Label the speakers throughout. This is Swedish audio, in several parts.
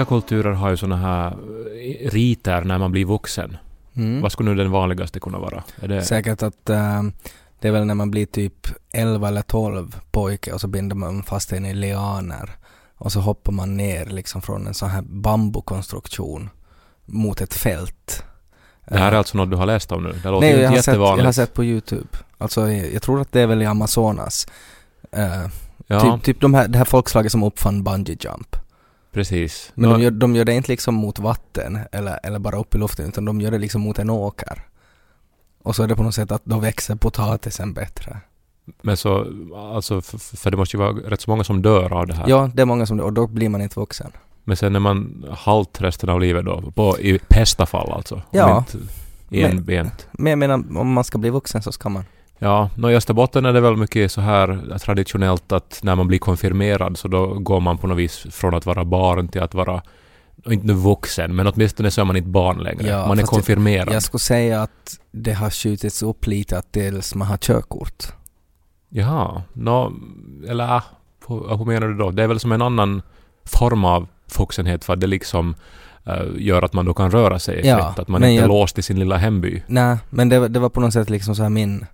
Speaker 1: olika kulturer har ju såna här eh, riter när man blir vuxen.
Speaker 2: Mm.
Speaker 1: Vad skulle nu den vanligaste kunna vara? Det,
Speaker 2: Säkert att äh, det är väl när man blir typ 11 eller 12 pojke och så binder man fast en i lianer och så hoppar man ner liksom från en sån här bambukonstruktion mot ett fält.
Speaker 1: det här är
Speaker 2: Eh,
Speaker 1: alltså något du har läst om nu? Det låter
Speaker 2: Nej,
Speaker 1: ju
Speaker 2: jag
Speaker 1: inte
Speaker 2: har, sett, jag
Speaker 1: jättevanligt.
Speaker 2: har sett på Youtube. Alltså jag, tror att det är väl i Amazonas. Eh,
Speaker 1: ja,
Speaker 2: Typ, typ de här, det här folkslaget som uppfann bungee jump.
Speaker 1: Precis.
Speaker 2: Men de, gör, de gör det inte liksom mot vatten eller, eller bara upp i luften utan de gör det liksom mot en åker. Och så är det på något sätt att då växer potatisen bättre.
Speaker 1: Men så, alltså, f- f- för det måste ju vara rätt så många som dör av det här.
Speaker 2: Ja, det är många som och då blir man inte vuxen.
Speaker 1: Men sen är man halt resten av livet då, på, i bästa fall alltså.
Speaker 2: Ja.
Speaker 1: Inte enbent.
Speaker 2: Men jag menar, om man ska bli vuxen så ska man.
Speaker 1: Ja, nå i Österbotten är det väl mycket så här traditionellt att när man blir konfirmerad så då går man på något vis från att vara barn till att vara, inte nu vuxen, men åtminstone så är man inte barn längre.
Speaker 2: Ja,
Speaker 1: man är
Speaker 2: jag-
Speaker 1: konfirmerad.
Speaker 2: Jag skulle säga att det har skjutits upp lite att tills man har körkort.
Speaker 1: Jaha, nå, eller ah, hur, hur menar du då? Det är väl som en annan form av vuxenhet för att det liksom eh, gör att man då kan röra sig
Speaker 2: Ja,
Speaker 1: fritt. Att man inte är låst i sin lilla hemby.
Speaker 2: Nej, men det, det var på något sätt liksom så här min,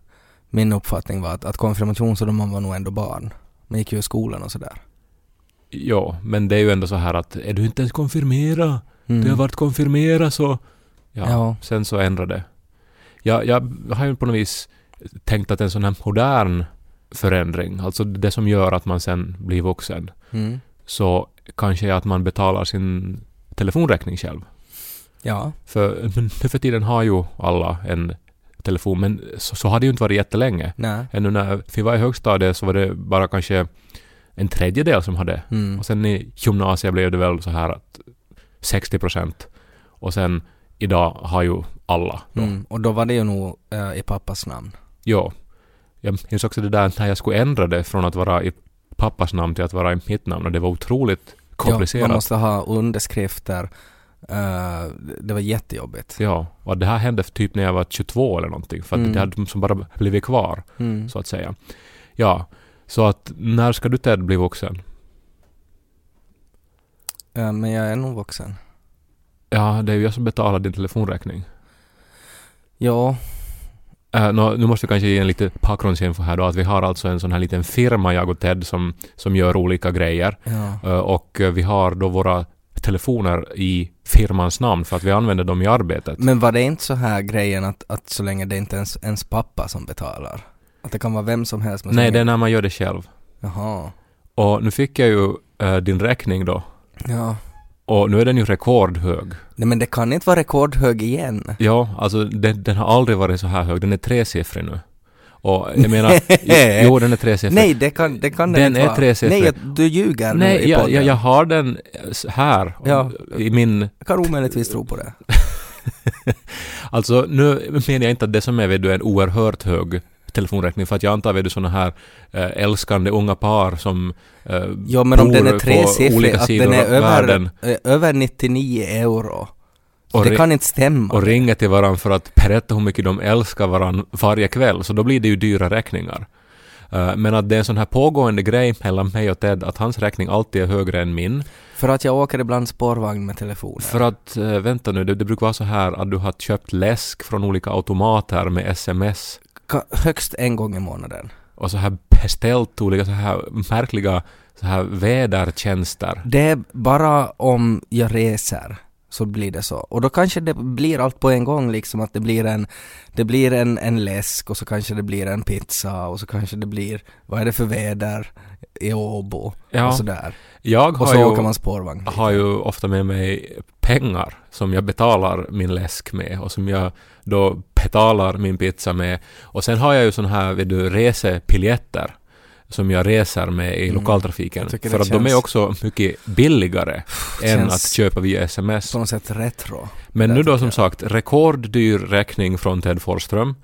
Speaker 2: min uppfattning var att, att konfirmation så då man var nog ändå barn. Man gick ju i skolan och sådär.
Speaker 1: Ja, men det är ju ändå så här att är du inte ens konfirmerad?
Speaker 2: Mm.
Speaker 1: Du har varit konfirmerad så... Ja,
Speaker 2: Ja.
Speaker 1: sen så ändrade det. Jag, jag har ju på något vis tänkt att en sån här modern förändring, alltså det som gör att man sen blir vuxen,
Speaker 2: Mm.
Speaker 1: så kanske är att man betalar sin telefonräkning själv.
Speaker 2: Ja.
Speaker 1: För nu för tiden har ju alla en telefon, men så, så har det ju inte varit jättelänge.
Speaker 2: Nej.
Speaker 1: Ännu när vi var i högstadiet så var det bara kanske en tredjedel som hade.
Speaker 2: Mm.
Speaker 1: Och sen i gymnasiet blev det väl så här att 60 procent. Och sen idag har ju alla. Då.
Speaker 2: Mm. Och då var det ju nog eh, i pappas namn.
Speaker 1: Ja. Jag minns också det där när jag skulle ändra det från att vara i pappas namn till att vara i mitt namn och det var otroligt
Speaker 2: Ja,
Speaker 1: komplicerat.
Speaker 2: man måste ha underskrifter. Eh, det var jättejobbigt.
Speaker 1: Ja, och det här hände typ när jag var 22 eller någonting. För att
Speaker 2: Mm.
Speaker 1: det hade som bara blivit kvar,
Speaker 2: Mm.
Speaker 1: så att säga. Ja, så att när ska du Ted bli vuxen?
Speaker 2: Eh, men jag är nog vuxen.
Speaker 1: Ja, det är ju jag som betalar din telefonräkning.
Speaker 2: Ja.
Speaker 1: Uh, nå, nu måste vi kanske ge en lite bakgrundsinfo här då, att vi har alltså en sån här liten firma, jag och Ted, som, som gör olika grejer.
Speaker 2: ja.
Speaker 1: Uh, och uh, vi har då våra telefoner i firmans namn för att vi använder dem i arbetet.
Speaker 2: Men var det inte så här grejen att, att så länge det inte är ens, ens pappa som betalar? Att det kan vara vem som helst?
Speaker 1: Nej, det är när man gör det själv.
Speaker 2: Jaha.
Speaker 1: Och nu fick jag ju uh, din räkning då.
Speaker 2: Ja.
Speaker 1: Och nu är den ju rekordhög.
Speaker 2: Nej men det kan inte vara rekordhög igen.
Speaker 1: Ja, alltså den, den har aldrig varit så här hög. Den är tresiffrig nu. Och jag menar, jo den är tresiffrig.
Speaker 2: Nej, det kan, det kan
Speaker 1: Den
Speaker 2: inte
Speaker 1: är
Speaker 2: vara.
Speaker 1: tresiffrig.
Speaker 2: Nej, att du ljuger nu
Speaker 1: Nej,
Speaker 2: i
Speaker 1: jag,
Speaker 2: podden.
Speaker 1: jag, jag har den här
Speaker 2: Ja.
Speaker 1: i min...
Speaker 2: Jag kan omöjligtvis tro på det.
Speaker 1: Alltså nu menar jag inte att det som är vet du, en oerhört hög telefonräkning för att jag antar vet du sådana här eh, älskande unga par som eh,
Speaker 2: Ja, men om den är tresiffrig, att den är över, eh, över 99 euro.
Speaker 1: Och
Speaker 2: det kan inte stämma.
Speaker 1: och ringer till varandra för att berätta hur mycket de älskar varandra varje kväll så då blir det ju dyra räkningar. Eh, men att det är en sån här pågående grej mellan mig och Ted att hans räkning alltid är högre än min.
Speaker 2: För att jag åker ibland spårvagn med telefonen.
Speaker 1: För att, eh, vänta nu, det, det brukar vara så här att du har köpt läsk från olika automater med sms
Speaker 2: Ka- högst en gång i månaden.
Speaker 1: och så här beställt olika så här märkliga så här vädertjänster.
Speaker 2: Det är bara om jag reser så blir det så. Och då kanske det blir allt på en gång liksom att det blir en, det blir en, en läsk och så kanske det blir en pizza och så kanske det blir, vad är det för väder i Åbo
Speaker 1: Ja.
Speaker 2: och sådär.
Speaker 1: Jag
Speaker 2: Och
Speaker 1: har
Speaker 2: så
Speaker 1: ju,
Speaker 2: åker man spårvagn. dit.
Speaker 1: har ju ofta med mig pengar som jag betalar min läsk med och som jag då betalar min pizza med. Och sen har jag ju sån här, vet du, resepiljetter som jag reser med i
Speaker 2: Mm.
Speaker 1: lokaltrafiken.
Speaker 2: Tycker
Speaker 1: För att de är också mycket billigare än att köpa via sms.
Speaker 2: På något sätt retro.
Speaker 1: Men nu då som
Speaker 2: jag.
Speaker 1: sagt, rekorddyr räkning från Ted Forsström.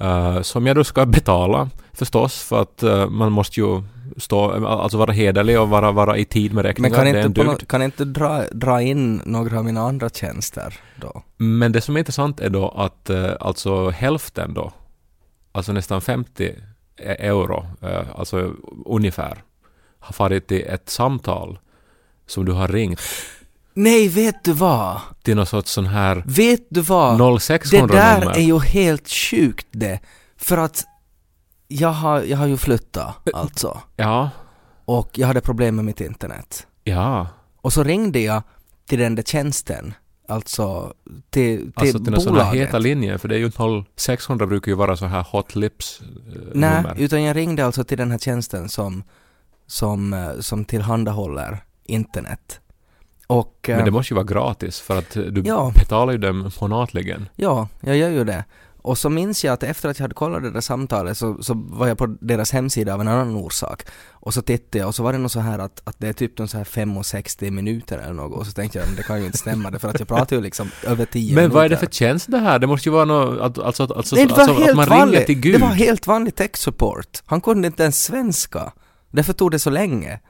Speaker 1: eh, som jag då ska betala förstås för att eh, man måste ju stå, alltså vara hederlig och vara, vara i tid med
Speaker 2: Men
Speaker 1: räkningar.
Speaker 2: kan
Speaker 1: det är en
Speaker 2: inte, nå- kan inte dra, dra in några av mina andra tjänster då?
Speaker 1: Men det som är intressant är då att eh, alltså hälften då, alltså nästan 50 e- euro, eh, alltså ungefär, har farit till ett samtal som du har ringt
Speaker 2: Nej, vet du vad?
Speaker 1: till något sorts sån här
Speaker 2: Vet du vad?
Speaker 1: 0600
Speaker 2: Det där
Speaker 1: nummer.
Speaker 2: är ju helt sjukt det. För att jag har, jag har ju flyttat alltså.
Speaker 1: Ja,
Speaker 2: Och jag hade problem med mitt internet.
Speaker 1: ja.
Speaker 2: Och så ringde jag till den där tjänsten. Alltså till, till
Speaker 1: Alltså till
Speaker 2: bolaget.
Speaker 1: heta linje, för det är ju 0600 brukar ju vara så här hot lips eh,
Speaker 2: Nej,
Speaker 1: nummer.
Speaker 2: utan jag ringde alltså till den här tjänsten som, som, eh, som tillhandahåller internet. Och... eh,
Speaker 1: Men det måste ju vara gratis för att du
Speaker 2: Ja.
Speaker 1: betalar ju dem månatligen.
Speaker 2: Ja, jag gör ju det. Och så minns jag att efter att jag hade kollat det där samtalet så, så var jag på deras hemsida av en annan orsak. Och så tittade jag och så var det nog så här att, att det är typ någon så här 65 minuter eller något. Och så tänkte jag, men det kan ju inte stämma det för att jag pratar ju liksom över 10
Speaker 1: Men
Speaker 2: minuter.
Speaker 1: vad är det för tjänst det här? Det måste ju vara något, alltså, alltså,
Speaker 2: Nej, var
Speaker 1: alltså att man ringer
Speaker 2: vanligt.
Speaker 1: till Gud.
Speaker 2: Det var helt vanlig tech support. Han kunde inte ens svenska. Därför tog det så länge.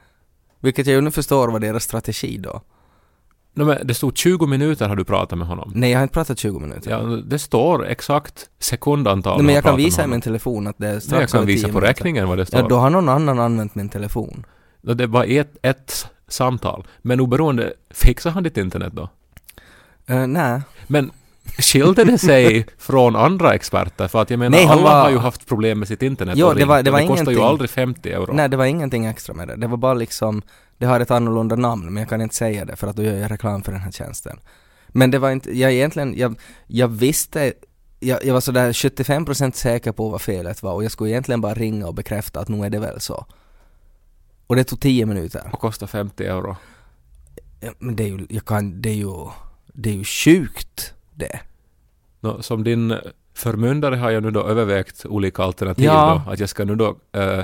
Speaker 2: Vilket jag ju nu förstår var deras strategi då.
Speaker 1: Men det stod 20 minuter har du pratat med honom.
Speaker 2: Nej, jag har inte pratat 20 minuter.
Speaker 1: Ja, det står exakt sekundantal
Speaker 2: Nej, men jag kan visa i min telefon att det är
Speaker 1: Nej,
Speaker 2: strax
Speaker 1: jag kan
Speaker 2: över 10
Speaker 1: visa på räkningen vad det står.
Speaker 2: Ja, då har någon annan använt min telefon.
Speaker 1: Det var ett, ett samtal. Men oberoende, fixar han ditt internet då?
Speaker 2: Uh, nej.
Speaker 1: Men skilde det sig från andra experter? För att jag menar,
Speaker 2: Nej,
Speaker 1: alla
Speaker 2: var-
Speaker 1: har ju haft problem med sitt internet
Speaker 2: Jo,
Speaker 1: och
Speaker 2: det var- det var
Speaker 1: det kostar ju
Speaker 2: ingenting.
Speaker 1: aldrig 50 euro.
Speaker 2: Nej, det var ingenting extra med det. Det var bara liksom, det har ett annorlunda namn, men jag kan inte säga det för att då gör jag reklam för den här tjänsten. Men det var inte, jag egentligen, jag, jag visste, jag, jag var sådär 75% säker på vad felet var och jag skulle egentligen bara ringa och bekräfta att nu är det väl så. Och det tog 10 minuter.
Speaker 1: Och kostar 50 euro.
Speaker 2: Ja, men det är ju, jag kan, det är ju, det är ju sjukt det.
Speaker 1: Nå, som din förmyndare har jag nu då övervägt olika alternativ
Speaker 2: Ja.
Speaker 1: då. Att jag ska nu då eh,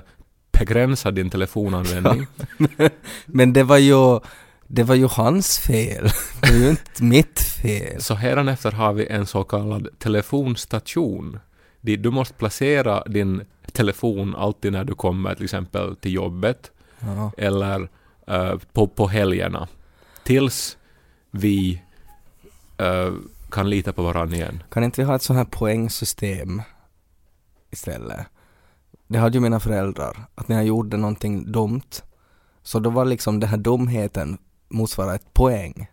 Speaker 1: begränsa din telefonanvändning.
Speaker 2: Men det var ju, det var ju hans fel. Det var ju inte mitt fel.
Speaker 1: Så hädanefter har vi en så kallad telefonstation. Dit du måste placera din telefon alltid när du kommer till exempel till jobbet
Speaker 2: Ja.
Speaker 1: eller eh, på, på helgerna. Tills vi eh, kan lita på varandra igen.
Speaker 2: Kan inte vi ha ett sånt här poängsystem istället? Det hade ju mina föräldrar, att när jag gjorde någonting dumt, så då var liksom den här dumheten motsvara ett poäng.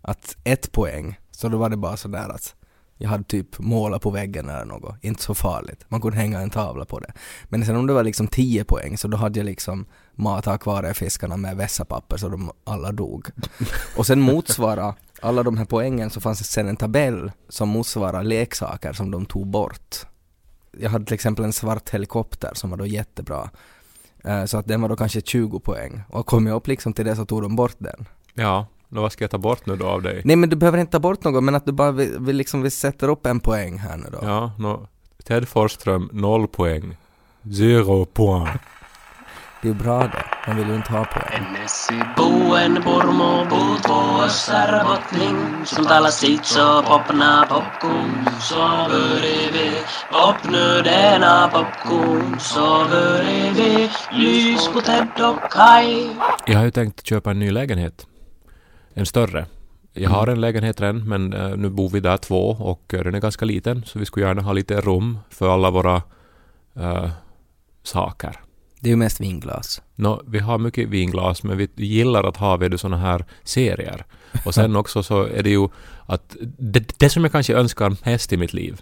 Speaker 2: Att ett poäng, så då var det bara sådär att jag hade typ målat på väggen eller något, inte så farligt. Man kunde hänga en tavla på det. Men sen om det var liksom 10 poäng så då hade jag liksom matat akvariefiskarna med vässapapper så de alla dog. Och sen motsvara alla de här poängen så fanns det sen en tabell som motsvarar leksaker som de tog bort. Jag hade till exempel en svart helikopter som var då jättebra. Eh, Så att den var då kanske 20 poäng. Och kom jag upp liksom till det så tog de bort den.
Speaker 1: Ja, då vad ska jag ta bort nu då av dig?
Speaker 2: Nej men du behöver inte ta bort något men att du bara vill, vill liksom, vi sätter upp en poäng här nu då.
Speaker 1: Ja, nå, Ted Forsström, noll poäng. Zero poäng.
Speaker 2: Det är ju bra det. Man vill ju inte ha
Speaker 3: Som popna Så Så vi lys på Ted och Kai
Speaker 1: Jag har ju tänkt köpa en ny lägenhet. En större. Jag har en lägenhet redan, men eh, nu bor vi där två och den är ganska liten, så vi skulle gärna ha lite rum för alla våra eh, saker.
Speaker 2: Det är ju mest vinglas.
Speaker 1: Nå, vi har mycket vinglas, men vi gillar att ha vid sådana här serier. Och sen också så är det ju att det, det som jag kanske önskar mest i mitt liv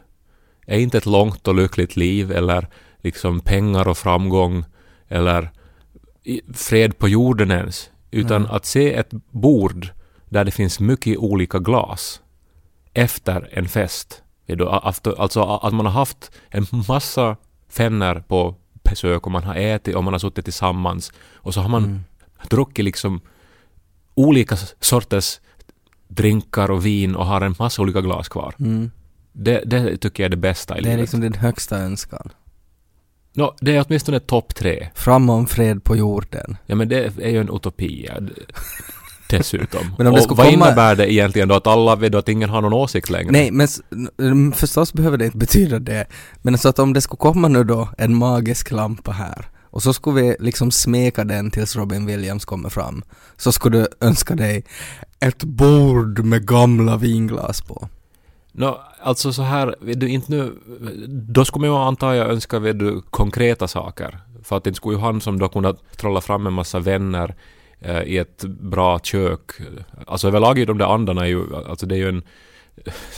Speaker 1: är inte ett långt och lyckligt liv eller liksom pengar och framgång eller fred på jorden ens, utan
Speaker 2: Mm.
Speaker 1: att se ett bord där det finns mycket olika glas efter en fest. Alltså att man har haft en massa vänner på besök och man har ätit och man har suttit tillsammans och så har man
Speaker 2: Mm.
Speaker 1: druckit liksom olika sorters drinkar och vin och har en massa olika glas kvar.
Speaker 2: Mm.
Speaker 1: Det, det tycker jag är det bästa i
Speaker 2: Det är
Speaker 1: livet.
Speaker 2: liksom din högsta önskan.
Speaker 1: Nå, det är åtminstone topp tre.
Speaker 2: Framom fred på jorden.
Speaker 1: Ja men det är ju en utopi. Ja. Det- Dessutom.
Speaker 2: Men om det
Speaker 1: och vad
Speaker 2: komma-
Speaker 1: innebär det egentligen då? Att alla vet att ingen har någon åsikt längre?
Speaker 2: Nej, men förstås behöver det inte betyda det. Men så att om det skulle komma nu då en magisk lampa här och så skulle vi liksom smeka den tills Robin Williams kommer fram. Så skulle du önska dig ett bord med gamla vinglas på.
Speaker 1: Nå, alltså så här, du inte nu, då skulle man ju antar jag önska vet du, konkreta saker. För att inte skulle ju han som då kunna trolla fram en massa vänner i ett bra kök. Alltså överlag är ju de där andarna ju, alltså det är ju en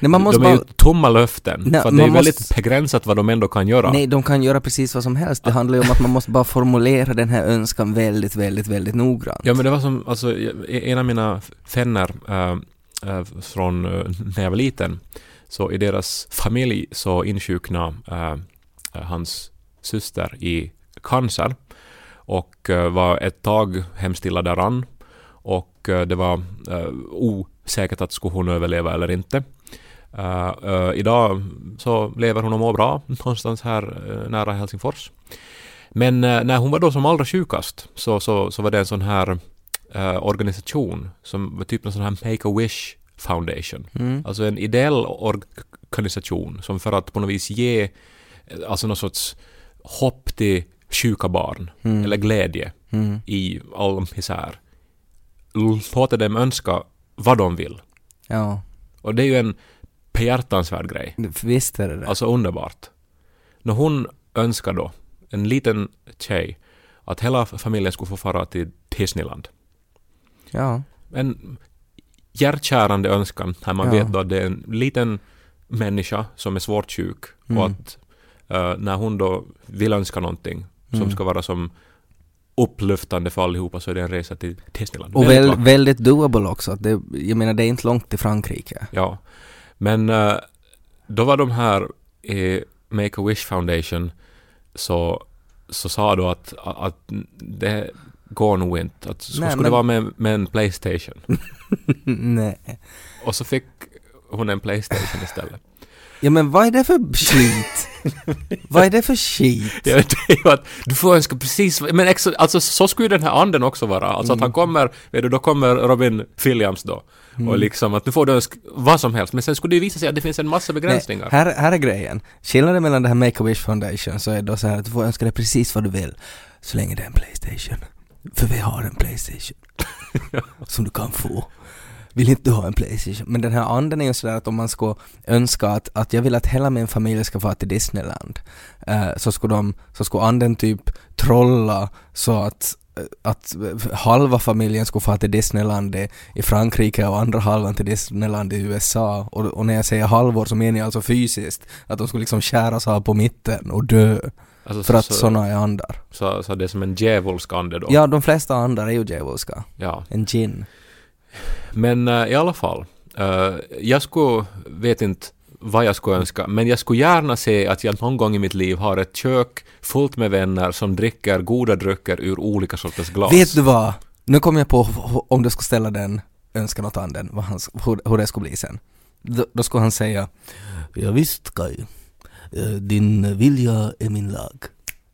Speaker 2: Nej, man måste
Speaker 1: de är ju
Speaker 2: bara...
Speaker 1: tomma löften.
Speaker 2: Nej,
Speaker 1: för det är
Speaker 2: man
Speaker 1: väldigt
Speaker 2: måste-
Speaker 1: begränsat vad de ändå kan göra.
Speaker 2: Nej, de kan göra precis vad som helst. Det handlar ju om att man måste bara formulera den här önskan väldigt, väldigt, väldigt noggrant.
Speaker 1: Ja men det var som, alltså jag- en av mina vänner äh, äh, från äh, när jag var liten, så i deras familj så insjuknade äh, hans syster i cancer och äh, var ett tag hemstilla däran och äh, det var äh, osäkert att skulle hon överleva eller inte. Idag så lever hon och mår bra någonstans här nära Helsingfors. Men eh, när hon var då som allra sjukast så, så, så var det en sån här eh, organisation som var typ en sån här Make-A-Wish Foundation.
Speaker 2: Mm.
Speaker 1: Alltså en ideell org- organisation som för att på något vis ge eh, alltså någon sorts hopp till sjuka barn
Speaker 2: Mm.
Speaker 1: eller glädje
Speaker 2: Mm.
Speaker 1: i all misär. Låter dem önska vad de vill.
Speaker 2: Ja,
Speaker 1: Och det är ju en behjärtansvärd grej.
Speaker 2: visst är det det.
Speaker 1: Alltså underbart. När hon önskar då, en liten tjej, att hela familjen skulle få fara till Disneyland.
Speaker 2: Ja.
Speaker 1: En hjärtkärande önskan när man
Speaker 2: Ja.
Speaker 1: vet då att det är en liten människa som är svårt sjuk
Speaker 2: Mm.
Speaker 1: och att eh, när hon då vill önska någonting som
Speaker 2: Mm.
Speaker 1: ska vara som upplyftande för allihopa så är det en resa till Disneyland.
Speaker 2: Och
Speaker 1: Väldigt
Speaker 2: väl, väldigt doable också. Det, jag menar, det är inte långt till Frankrike.
Speaker 1: Ja. Men eh, då var de här i Make-A-Wish Foundation så, så sa då att, att det går nog inte. Att så
Speaker 2: Nej,
Speaker 1: skulle
Speaker 2: men-
Speaker 1: det vara med, med en Playstation.
Speaker 2: Nej.
Speaker 1: Och så fick hon en Playstation istället.
Speaker 2: Ja men vad är det för skit? vad är det för skit?
Speaker 1: Vet det är ju att du får önska precis, men ex, alltså så skulle ju den här anden också vara. Alltså att han kommer, vet du, då kommer Robin Williams då. Och liksom att nu får du önska vad som helst. Men sen skulle det ju visa sig att det finns en massa begränsningar.
Speaker 2: Nej, här, här är grejen. Skillnaden mellan det här Make-A-Wish Foundation så är då så här att du får önska dig precis vad du vill. Så länge det är en Playstation. För vi har en Playstation. som du kan få. Vill inte du ha en Playstation? Men den här anden är ju sådär att om man ska önska att, att jag vill att hela min familj ska få till Disneyland. Eh, så skulle de, så skulle anden typ trolla så att eh, att halva familjen skulle få till Disneyland i, Frankrike och andra halvan till Disneyland i USA. Och, och när jag säger halvår så menar jag alltså fysiskt. Att de skulle liksom skäras av på mitten och dö.
Speaker 1: Alltså,
Speaker 2: För att
Speaker 1: så,
Speaker 2: sådana är andar.
Speaker 1: så, så det är som en djävulsk ande då.
Speaker 2: Ja, de flesta andar är ju djävulska.
Speaker 1: ja.
Speaker 2: En gin.
Speaker 1: Men äh, i alla fall, äh, jag skulle, vet inte vad jag skulle önska, men jag skulle gärna se att jag någon gång i mitt liv har ett kök fullt med vänner som dricker goda drycker ur olika sorters glas.
Speaker 2: Vet du vad? Nu kommer jag på om du skulle ställa den önskan åt anden, vad han, hur, hur det skulle bli sen. Då, då skulle han säga Ja visst Kai, eh, din vilja är min lag.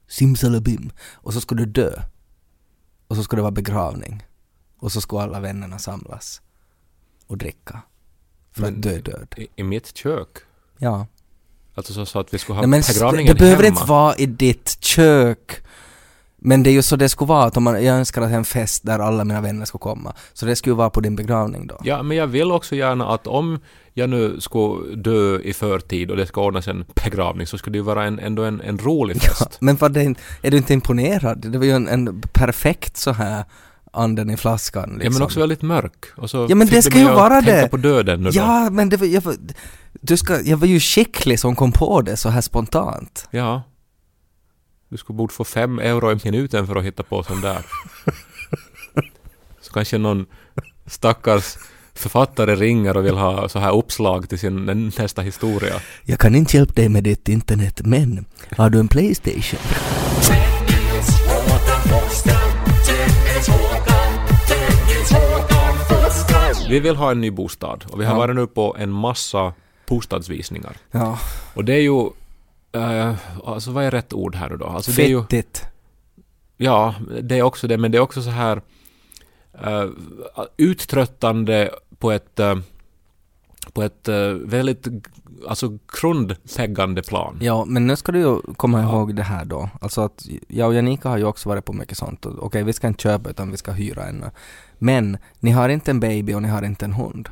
Speaker 2: Simsalabim. Och så skulle du dö. Och så skulle det vara begravning. Och så skulle alla vännerna samlas och dricka. För
Speaker 1: Men-
Speaker 2: att dö död.
Speaker 1: I, I mitt kök?
Speaker 2: Ja.
Speaker 1: Alltså så, så att vi skulle ha
Speaker 2: Nej, men
Speaker 1: begravningen
Speaker 2: det behöver
Speaker 1: hemma?
Speaker 2: inte vara i ditt kök. Men det är ju så det skulle vara, att om man, jag önskar att det en fest där alla mina vänner ska komma. Så det skulle vara på din begravning då.
Speaker 1: Ja, men jag vill också gärna att om jag nu skulle dö i förtid och det ska ordnas en begravning så skulle det ju vara en, ändå en, en rolig fest.
Speaker 2: Men vad det, är du inte imponerad? Det var ju en, en perfekt så här anden i flaskan liksom.
Speaker 1: Ja, men också väldigt mörk. Och så
Speaker 2: Ja, men det ska ju vara
Speaker 1: tänka
Speaker 2: det.
Speaker 1: på döden nu då.
Speaker 2: Ja, men det var, jag var, du ska, jag var ju skicklig som kom på det så här spontant.
Speaker 1: Ja. Du skulle borde få fem euro i minuten för att hitta på sån där. Så kanske någon stackars författare ringer och vill ha så här uppslag till sin nästa historia.
Speaker 2: Jag kan inte hjälpa dig med ditt internet, men har du en Playstation?
Speaker 1: Vi vill ha en ny bostad och vi har
Speaker 2: Ja.
Speaker 1: varit nu på en massa bostadsvisningar.
Speaker 2: Ja,
Speaker 1: Och det är ju... eh, alltså vad är rätt ord här nu då? Alltså det är ju...
Speaker 2: fettigt.
Speaker 1: Ja, det är också det, men det är också så här uh, uttröttande på ett eh, på ett eh, väldigt alltså grundläggande plan.
Speaker 2: Ja, men nu ska du ju komma
Speaker 1: Ja.
Speaker 2: ihåg det här då. Alltså att jag och Janika har ju också varit på mycket sånt. Okej, vi ska inte köpa utan vi ska hyra en. Men ni har inte en baby och ni har inte en hund.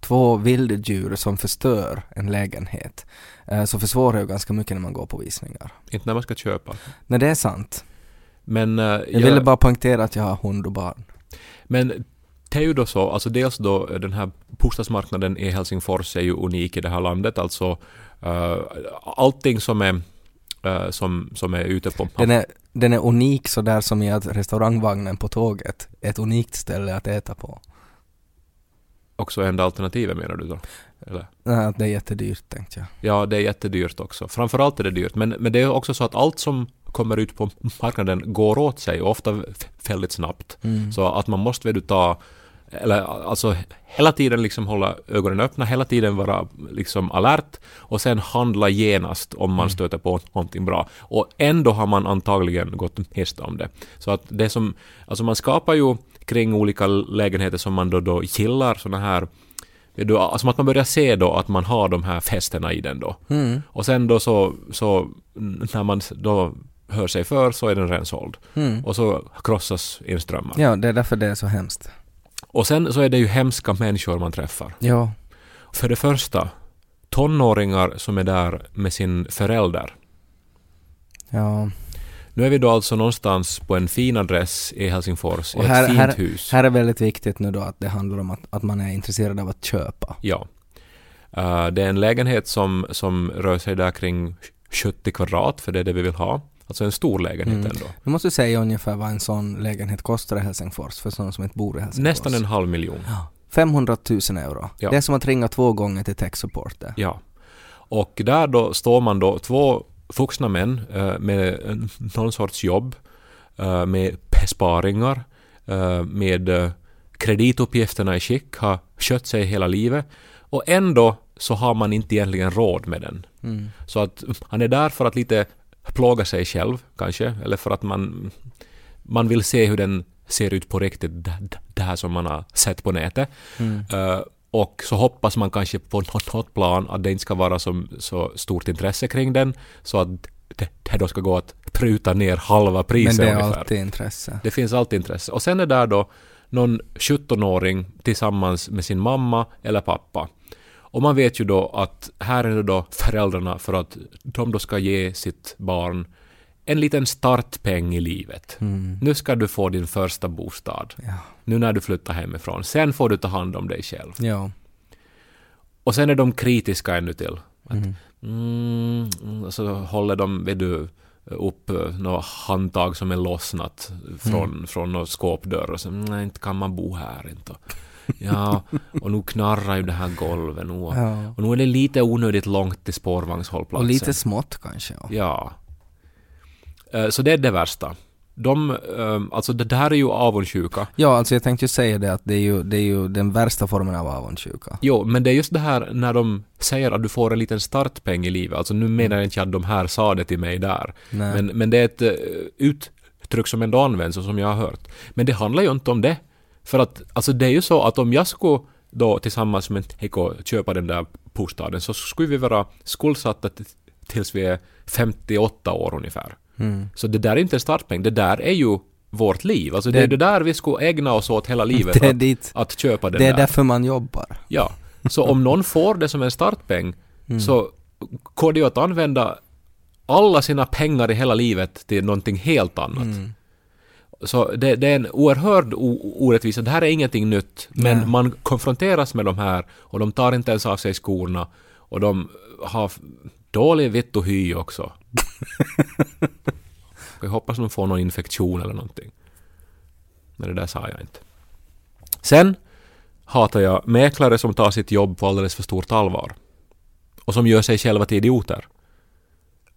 Speaker 2: Två vilddjur som förstör en lägenhet. Eh, Så försvårar ju ganska mycket när man går på visningar.
Speaker 1: Inte när man ska köpa.
Speaker 2: Nej, det är sant.
Speaker 1: Men, eh,
Speaker 2: Jag ville bara poängtera att jag har hund och barn.
Speaker 1: men det är ju då så, alltså dels då eh, den här bostadsmarknaden i Helsingfors är ju unik i det här landet, alltså uh, allting som är, eh, som, som är ute på...
Speaker 2: Den är, den är unik sådär som i att restaurangvagnen på tåget är ett unikt ställe att äta på.
Speaker 1: Också enda alternativet menar du då? Eller?
Speaker 2: Nej, det är jättedyrt tänkte jag.
Speaker 1: Ja, det är jättedyrt också. Framförallt är det dyrt. Men, men det är också så att allt som kommer ut på marknaden går åt sig och ofta väldigt snabbt.
Speaker 2: Mm.
Speaker 1: Så att man måste väl ta eller alltså hela tiden liksom hålla ögonen öppna, hela tiden vara liksom alert och sen handla genast om man
Speaker 2: Mm.
Speaker 1: stöter på någonting bra. Och ändå har man antagligen gått miste om det. Så att det som, alltså man skapar ju kring olika lägenheter som man då, då gillar såna här du, alltså att man börjar se då att man har de här festerna i den då.
Speaker 2: Mm.
Speaker 1: Och sen då så, så när man då hör sig för så är den redan såld.
Speaker 2: Mm.
Speaker 1: Och så krossas inströmmar.
Speaker 2: Ja, det är därför det är så hemskt.
Speaker 1: Och sen så är det ju hemska människor man träffar.
Speaker 2: Ja.
Speaker 1: För det första, tonåringar som är där med sin förälder.
Speaker 2: Ja.
Speaker 1: Nu är vi då alltså någonstans på en fin adress i Helsingfors, i
Speaker 2: Och
Speaker 1: ett
Speaker 2: här-
Speaker 1: fint
Speaker 2: här-
Speaker 1: hus.
Speaker 2: Här är väldigt viktigt nu då att det handlar om att, att man är intresserad av att köpa.
Speaker 1: Ja. Eh, det är en lägenhet som, som rör sig där kring 70 kvadrat, för det är det vi vill ha. Alltså en stor lägenhet
Speaker 2: Mm.
Speaker 1: ändå.
Speaker 2: Du måste säga ungefär vad en sån lägenhet kostar i Helsingfors för sådana som inte bor i Helsingfors.
Speaker 1: Nästan en halv miljon.
Speaker 2: 500 000 euro.
Speaker 1: Ja.
Speaker 2: Det är som att ringa två gånger till tech support det.
Speaker 1: Ja. Och där då står man då två vuxna män eh, med någon sorts jobb, eh, med besparingar, eh, med kredituppgifterna i skick, har skött sig hela livet och ändå så har man inte egentligen råd med den.
Speaker 2: Mm.
Speaker 1: Så att han är där för att lite plåga sig själv kanske, eller för att man, man vill se hur den ser ut på riktigt, det, här som man har sett på nätet.
Speaker 2: Mm.
Speaker 1: Eh, och så hoppas man kanske på något, plan att det inte ska vara som, så stort intresse kring den, så att det, det då ska gå att pruta ner halva
Speaker 2: Men
Speaker 1: priset
Speaker 2: det är
Speaker 1: ungefär.
Speaker 2: alltid intresse.
Speaker 1: Det finns alltid intresse. Och sen är där då någon 17-åring tillsammans med sin mamma eller pappa. Och man vet ju då att här är det då föräldrarna för att de då ska ge sitt barn en liten startpeng i livet.
Speaker 2: Mm.
Speaker 1: Nu ska du få din första bostad.
Speaker 2: Ja.
Speaker 1: Nu när du flyttar hemifrån. Sen får du ta hand om dig själv.
Speaker 2: Ja.
Speaker 1: Och sen är de kritiska ännu till. Att,
Speaker 2: Mm.
Speaker 1: mm, mm, så håller de, vet du, upp eh, något handtag som är lossnat från,
Speaker 2: Mm.
Speaker 1: från någon skåpdörr och så nej, inte kan man bo här inte. Ja, och nu knarrar ju det här golvet nu. Och,
Speaker 2: ja.
Speaker 1: och nu är det lite onödigt långt till spårvagnshållplatsen.
Speaker 2: Och lite smått kanske. Ja.
Speaker 1: Ja. Eh, Så det är det värsta. De, eh, alltså det där är ju avundsjuka.
Speaker 2: ja, alltså jag tänkte ju säga det att det är ju, det är ju den värsta formen av avundsjuka.
Speaker 1: Jo, men det är just det här när de säger att du får en liten startpeng i livet. Alltså nu menar jag inte att de här sa det till mig där.
Speaker 2: Nej.
Speaker 1: Men, men det är ett eh, uttryck som ändå används och som jag har hört. Men det handlar ju inte om det. För att alltså det är ju så att om jag skulle då tillsammans med Heiko köpa den där bostaden så skulle vi vara skuldsatta tills vi är 58 år ungefär.
Speaker 2: Mm.
Speaker 1: Så det där är inte en startpeng, det där är ju vårt liv. Alltså det,
Speaker 2: Det-
Speaker 1: är det där vi skulle ägna oss åt hela livet. Att,
Speaker 2: dit.
Speaker 1: att köpa den
Speaker 2: Det är
Speaker 1: där.
Speaker 2: därför man jobbar.
Speaker 1: Ja. Så om någon får det som en startpeng
Speaker 2: Mm.
Speaker 1: så går det ju att använda alla sina pengar i hela livet till någonting helt annat.
Speaker 2: Mm.
Speaker 1: Så det, det är en oerhörd orättvisa. Det här är ingenting nytt. Men
Speaker 2: Nej.
Speaker 1: man konfronteras med de här och de tar inte ens av sig skorna och de har dålig vitt och hy också. jag hoppas de får någon infektion eller någonting. Men det där sa jag inte. Sen hatar jag mäklare som tar sitt jobb på alldeles för stort allvar. Och som gör sig själva till idioter.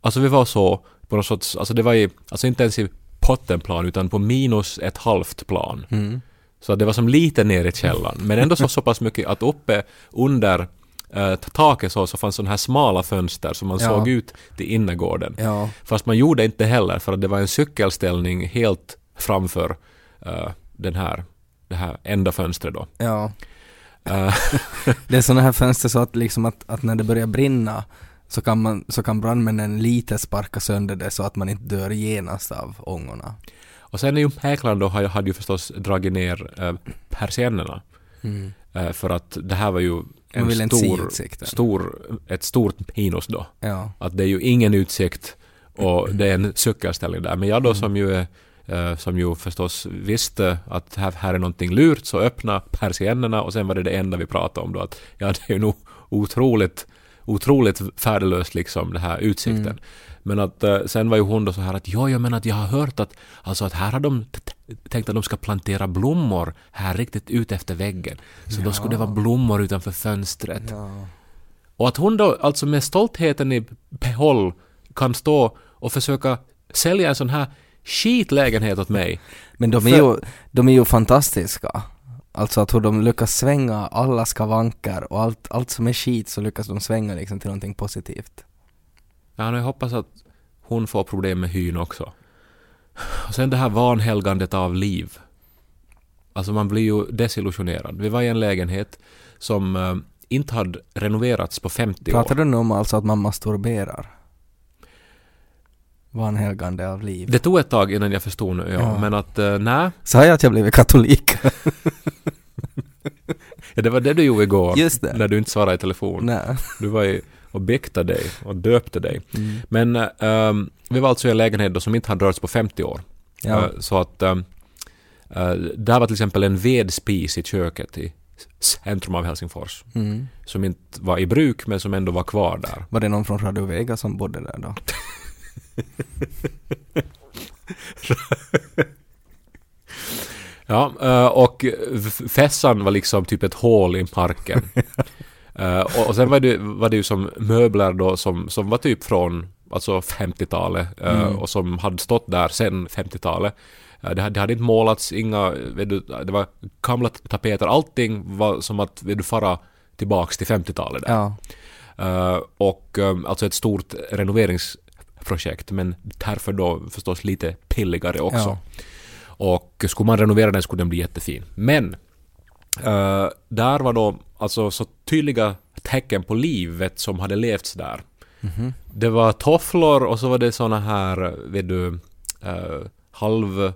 Speaker 1: Alltså vi var så på något sorts, alltså det var i, alltså inte ens i pottenplan utan på minus ett halvt plan.
Speaker 2: Mm.
Speaker 1: Så det var som lite ner i källaren. Men ändå så, så pass mycket att uppe under eh, taket så, så fanns sådana här smala fönster som man
Speaker 2: Ja.
Speaker 1: såg ut till innergården.
Speaker 2: Ja.
Speaker 1: Fast man gjorde inte heller för att det var en cykelställning helt framför eh, den här, det här enda fönstret då.
Speaker 2: Ja.
Speaker 1: Eh,
Speaker 2: Det är sådana här fönster så att liksom att, att när det börjar brinna så kan, man, så kan brandmännen lite sparka sönder det så att man inte dör genast av ångorna.
Speaker 1: och sen är ju mäklaren då har- hade ju förstås dragit ner eh, persiennerna.
Speaker 2: Mm.
Speaker 1: Eh, för att det här var ju en stor, stor, ett stort minus då.
Speaker 2: Ja.
Speaker 1: Att det är ju ingen utsikt och det är en cykelställning där. Men jag då som ju är eh, som ju förstås visste att här, här är någonting lurt, så öppna persiennerna och sen var det det enda vi pratade om då att ja, det är ju nog otroligt, otroligt färdelöst liksom, det här utsikten.
Speaker 2: Mm.
Speaker 1: Men att eh, sen var ju hon då så här att jo, jag menar att jag har hört att alltså att här har de tänkt att de ska plantera blommor här riktigt ut efter väggen. Så då skulle det vara blommor utanför fönstret.
Speaker 2: Ja.
Speaker 1: Och att hon då alltså med stoltheten i behåll kan stå och försöka sälja en sån här skitlägenhet åt mig.
Speaker 2: Men de är,
Speaker 1: För-
Speaker 2: ju, de är ju fantastiska. Alltså att hur de lyckas svänga alla skavanker och allt, allt som är skit så lyckas de svänga liksom till någonting positivt.
Speaker 1: Ja, jag hoppas att hon får problem med hyn också. Och sen det här vanhelgandet av liv. Alltså man blir ju desillusionerad. Vi var i en lägenhet som eh, inte hade renoverats på 50
Speaker 2: Pratar
Speaker 1: år.
Speaker 2: du nu om alltså att man masturberar? Vanhelgande av liv.
Speaker 1: Det tog ett tag innan jag förstod nu, ja.
Speaker 2: Ja.
Speaker 1: Men att, uh, nej,
Speaker 2: Sa jag att jag blivit katolik?
Speaker 1: ja, det var det du gjorde igår.
Speaker 2: Just det.
Speaker 1: När du inte svarade i telefon.
Speaker 2: Nej.
Speaker 1: Du var ju och biktade dig och döpte dig.
Speaker 2: Mm.
Speaker 1: Men ehm, vi var alltså i en lägenhet då som inte hade rörts på 50 år.
Speaker 2: Ja.
Speaker 1: Eh, så att um, där var till exempel en vedspis i köket i centrum av Helsingfors.
Speaker 2: Mm.
Speaker 1: Som inte var i bruk men som ändå var kvar där.
Speaker 2: Var det någon från Radio Vega som bodde där då?
Speaker 1: Ja, eh, och fässan var liksom typ ett hål i marken. Eh, och, sen var det, var det ju som möbler då som, som var typ från alltså 50-talet eh,
Speaker 2: Mm.
Speaker 1: och som hade stått där sen 50-talet. Eh, det, hade- det hade inte målats, inga, du, det var gamla tapeter, allting var som att vet du, fara tillbaks till 50-talet där.
Speaker 2: Ja.
Speaker 1: Eh, och eh, alltså ett stort renoveringsprojekt men därför då förstås lite pilligare också.
Speaker 2: Ja.
Speaker 1: Och skulle man renovera den skulle den bli jättefin. Men eh, där var då alltså så tydliga tecken på livet som hade levts där.
Speaker 2: Mhm.
Speaker 1: Det var tofflor och så var det såna här, vet du, uh, halv eh,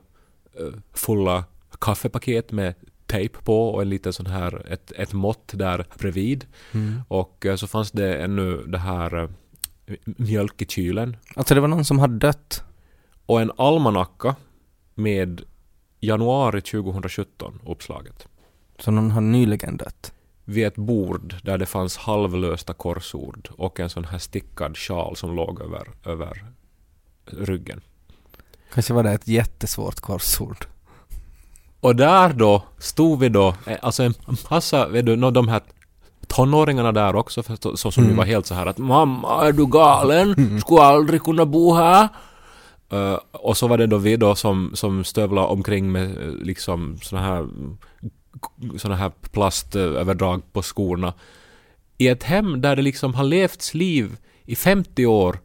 Speaker 1: fulla kaffepaket med tejp på och en liten sån här, ett, ett mått där bredvid.
Speaker 2: Mm.
Speaker 1: Och eh, så fanns det ännu det här eh, mjölk i kylen.
Speaker 2: Alltså det var någon som hade dött.
Speaker 1: Och en almanacka med januari 2017 uppslaget.
Speaker 2: Så någon har nyligen dött.
Speaker 1: Vid ett bord där det fanns halvlösta korsord och en sån här stickad sjal som låg över, över ryggen.
Speaker 2: Kanske var det ett jättesvårt korsord.
Speaker 1: Och där då stod vi då, eh, alltså en massa, vet du, de här tonåringarna där också förstås, så som
Speaker 2: Mm.
Speaker 1: var helt så här att mamma är du galen? Skulle aldrig kunna bo här. Eh, och så var det då vi då som, som stövlade omkring med eh, liksom såna här såna här plastöverdrag på skorna. I ett hem där det liksom har levts liv i 50 år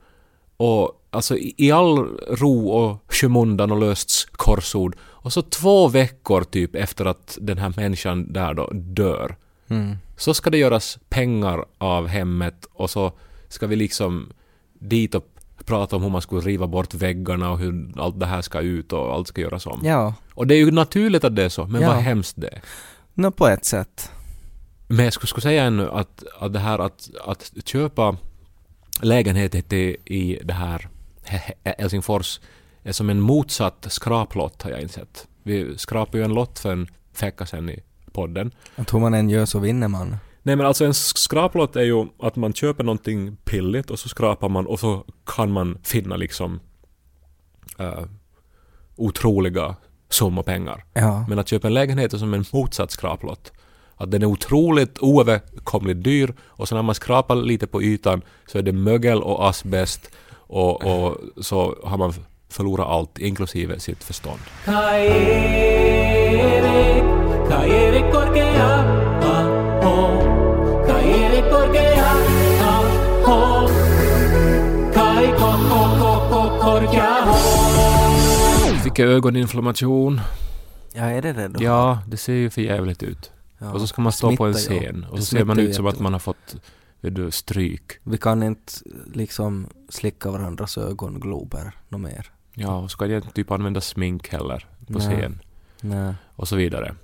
Speaker 1: och alltså i, i all ro och skymundan och lösts korsord. Och så två veckor typ efter att den här människan där då dör.
Speaker 2: Mm.
Speaker 1: Så ska det göras pengar av hemmet och så ska vi liksom dit och prata om hur man skulle riva bort väggarna och hur allt det här ska ut och allt ska göras om.
Speaker 2: Ja,
Speaker 1: Och det är ju naturligt att det är så, men
Speaker 2: Ja.
Speaker 1: vad hemskt det är.
Speaker 2: nå på ett sätt.
Speaker 1: Men jag skulle, skulle säga ännu att, att det här att, att köpa lägenhet i, i det här He- He- Helsingfors är som en motsatt skraplott har jag insett. Vi skrapade ju en lott för en vecka sedan i podden.
Speaker 2: Att hur man än gör så vinner man.
Speaker 1: Nej men alltså en skraplott är ju att man köper någonting pilligt och så skrapar man och så kan man finna liksom uh, otroliga summor pengar.
Speaker 2: Ja.
Speaker 1: Men att köpa en lägenhet är som en motsatt skraplott. Att den är otroligt oöverkomligt dyr och så när man skrapar lite på ytan så är det mögel och asbest och, och så har man förlorat allt inklusive sitt förstånd.
Speaker 3: Kai Erik korkea, aho. Kai Erik korkea, aho. Kai ko, ko, ko, ko, korkea, ho.
Speaker 1: Fick jag ögoninflammation?
Speaker 2: Ja, är det det då?
Speaker 1: Ja, det ser ju för jävligt ut.
Speaker 2: Ja.
Speaker 1: Och så ska man stå på en scen och så ser man ut som att man har fått vet du, stryk.
Speaker 2: Vi kan inte liksom slicka varandras ögonglober något mer.
Speaker 1: Ja, och ska jag typ använda smink heller på
Speaker 2: Nej.
Speaker 1: scen
Speaker 2: Nej.
Speaker 1: och så vidare.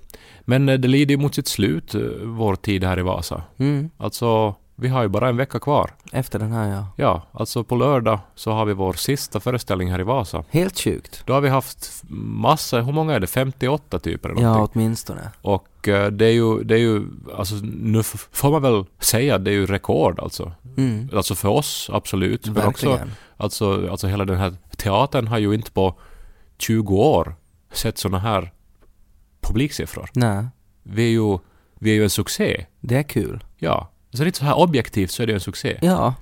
Speaker 1: Men eh, det lider ju mot sitt slut, eh, vår tid här i Vasa.
Speaker 2: Mm.
Speaker 1: Alltså, Vi har ju bara en vecka kvar.
Speaker 2: Efter den här ja.
Speaker 1: Ja, alltså på lördag så har vi vår sista föreställning här i Vasa.
Speaker 2: Helt sjukt.
Speaker 1: Då har vi haft massa, hur många är det? 58 typer eller
Speaker 2: Ja, åtminstone.
Speaker 1: Och eh, det är ju, det är ju, alltså nu får man väl säga att det är ju rekord alltså.
Speaker 2: Mm.
Speaker 1: Alltså för oss, absolut. Men också,
Speaker 2: Verkligen.
Speaker 1: alltså, alltså hela den här teatern har ju inte på 20 år sett såna här publiksiffror.
Speaker 2: Nej,
Speaker 1: Vi är ju, vi är ju en succé.
Speaker 2: det är kul.
Speaker 1: Ja. Så lite så här objektivt så är det en succé.
Speaker 2: Ja,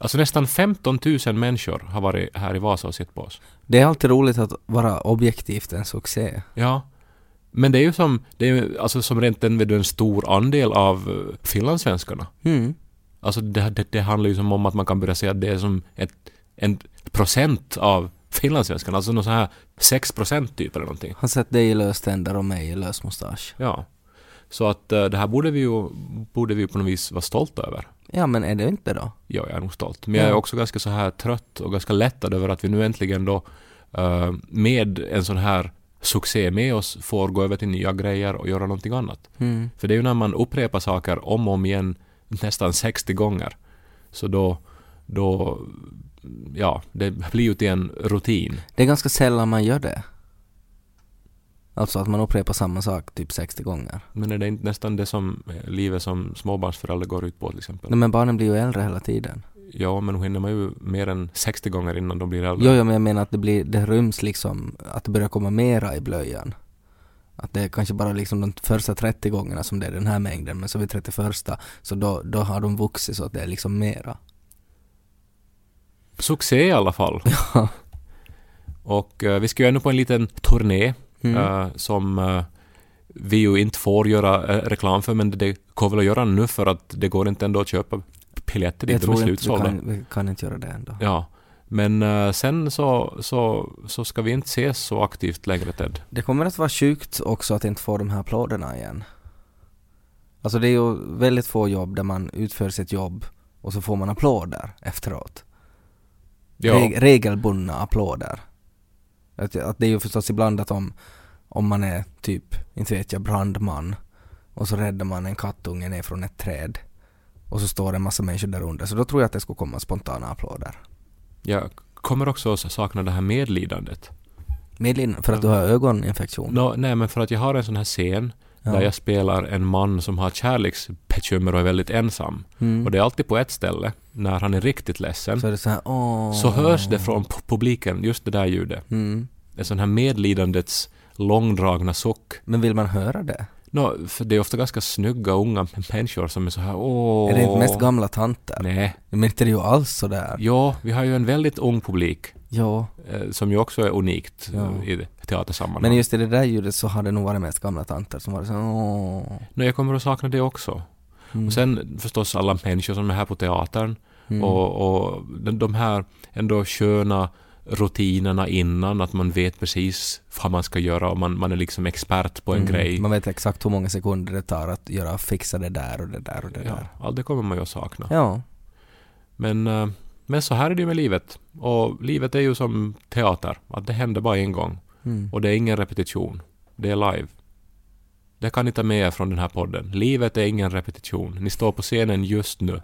Speaker 1: Alltså nästan 15 000 människor har varit här i Vasa och sett på oss.
Speaker 2: det är alltid roligt att vara objektivt en succé.
Speaker 1: Ja. Men det är ju som, det är ju alltså som rent en, en stor andel av eh, finlandssvenskarna.
Speaker 2: Mm.
Speaker 1: Alltså det, det, det handlar ju som om att man kan börja säga att det är som ett, en procent av finlandssvenskarna. Alltså någon sån här 6 procent typ eller någonting.
Speaker 2: Har sett dig i löständer och mig i lös mustasch.
Speaker 1: Ja. Så att eh, det här borde vi ju, borde vi på något vis vara stolta över.
Speaker 2: Ja, men är det inte då?
Speaker 1: Ja, jag är nog stolt. Men jag är också ganska så här trött och ganska lättad över att vi nu äntligen då eh, med en sån här succé med oss får gå över till nya grejer och göra någonting annat.
Speaker 2: Mm.
Speaker 1: För det är ju när man upprepar saker om och om igen nästan 60 gånger. Så då, då, ja, det blir ju till en rutin.
Speaker 2: Det är ganska sällan man gör det. Alltså att man upprepar samma sak typ 60 gånger.
Speaker 1: Men är det inte nästan det som eh, livet som småbarnsförälder går ut på till exempel?
Speaker 2: Nej, men barnen blir ju äldre hela tiden.
Speaker 1: Ja, men nu hinner man ju mer än 60 gånger innan de blir äldre.
Speaker 2: Jo, jo, men jag menar att det blir, det ryms liksom, att det börjar komma mera i blöjan. Att det är kanske bara liksom de första 30 gångerna som det är den här mängden, men så vid 31 så då, då har de vuxit så att det är liksom mera.
Speaker 1: Succé i alla fall.
Speaker 2: Ja.
Speaker 1: Och eh, vi ska ju ännu på en liten turné
Speaker 2: Mm.
Speaker 1: eh, som eh, vi ju inte får göra reklam för, men det kommer väl att göra nu för att det går inte ändå att köpa biljetter dit,
Speaker 2: jag
Speaker 1: de är
Speaker 2: tror inte vi
Speaker 1: slutsålda.
Speaker 2: kan, vi kan inte göra det ändå.
Speaker 1: Ja. Men sen så, så, så ska vi inte ses så aktivt längre Ted.
Speaker 2: Det kommer att vara sjukt också att inte få de här applåderna igen. Alltså det är ju väldigt få jobb där man utför sitt jobb och så får man applåder efteråt.
Speaker 1: Ja,
Speaker 2: Reg- regelbundna applåder. Att, att det är ju förstås ibland att om, om man är typ, inte vet jag, brandman och så räddar man en kattunge ner från ett träd och så står det en massa människor där under så då tror jag att det skulle komma spontana applåder.
Speaker 1: jag kommer också att sakna det här medlidandet.
Speaker 2: Medlin för att du har ögoninfektion.
Speaker 1: Nå, nej, men för att jag har en sån här scen
Speaker 2: Ja.
Speaker 1: där jag spelar en man som har kärleksbekymmer och är väldigt ensam.
Speaker 2: Mm.
Speaker 1: Och det är alltid på ett ställe, när han är riktigt ledsen.
Speaker 2: Så så här,
Speaker 1: så hörs det från pu- publiken, just det där ljudet.
Speaker 2: Mm.
Speaker 1: En sån här medlidandets långdragna suck.
Speaker 2: Men vill man höra det?
Speaker 1: Nå, för det är ofta ganska snygga unga människor som är så här åh...
Speaker 2: Är det inte mest gamla tanter?
Speaker 1: Nej.
Speaker 2: Men inte är det ju alls sådär.
Speaker 1: Ja, vi har ju en väldigt ung publik
Speaker 2: Jo.
Speaker 1: eh, som ju också är unikt
Speaker 2: Ja.
Speaker 1: eh, i teatersammanhang.
Speaker 2: Men just i det där ljudet så har det nog varit mest gamla tanter som varit så åh.
Speaker 1: Jag kommer att sakna det också.
Speaker 2: Mm.
Speaker 1: Och sen förstås alla människor som är här på teatern
Speaker 2: Mm.
Speaker 1: och, och de, de här ändå sköna rutinerna innan, att man vet precis vad man ska göra och man, man är liksom expert på en
Speaker 2: Mm.
Speaker 1: grej.
Speaker 2: Man vet exakt hur många sekunder det tar att göra, fixa det där och det där och det
Speaker 1: Ja,
Speaker 2: där.
Speaker 1: allt det kommer man ju att sakna.
Speaker 2: Ja.
Speaker 1: Men, eh, men så här är det ju med livet. Och livet är ju som teater, att det händer bara en gång.
Speaker 2: Mm.
Speaker 1: Och det är ingen repetition. Det är live. Det kan ni ta med er från den här podden. Livet är ingen repetition. Ni står på scenen just nu.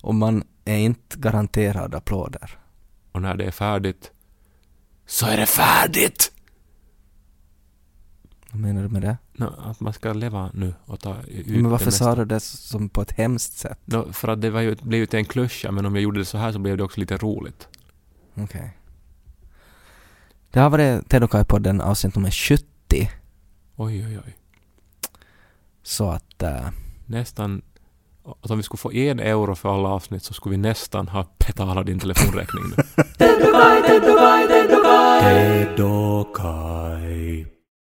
Speaker 2: Och man är inte garanterad applåder.
Speaker 1: Och när det är färdigt så är det färdigt!
Speaker 2: Vad menar du med det?
Speaker 1: Nå, att man ska leva nu och ta ut
Speaker 2: Men varför
Speaker 1: det
Speaker 2: sa du det som på ett hemskt sätt?
Speaker 1: Nå, för att det var ju, blev ju till en klyscha, men om jag gjorde det så här så blev det också lite roligt.
Speaker 2: Okej. Det har varit Ted och Kai-podden avsnitt nummer 70.
Speaker 1: Oj, oj, oj.
Speaker 2: Så att... eh,
Speaker 1: Nästan... Att om vi skulle få en euro för alla avsnitt så skulle vi nästan ha betalat din telefonräkning nu.
Speaker 3: Ted och Kai, Ted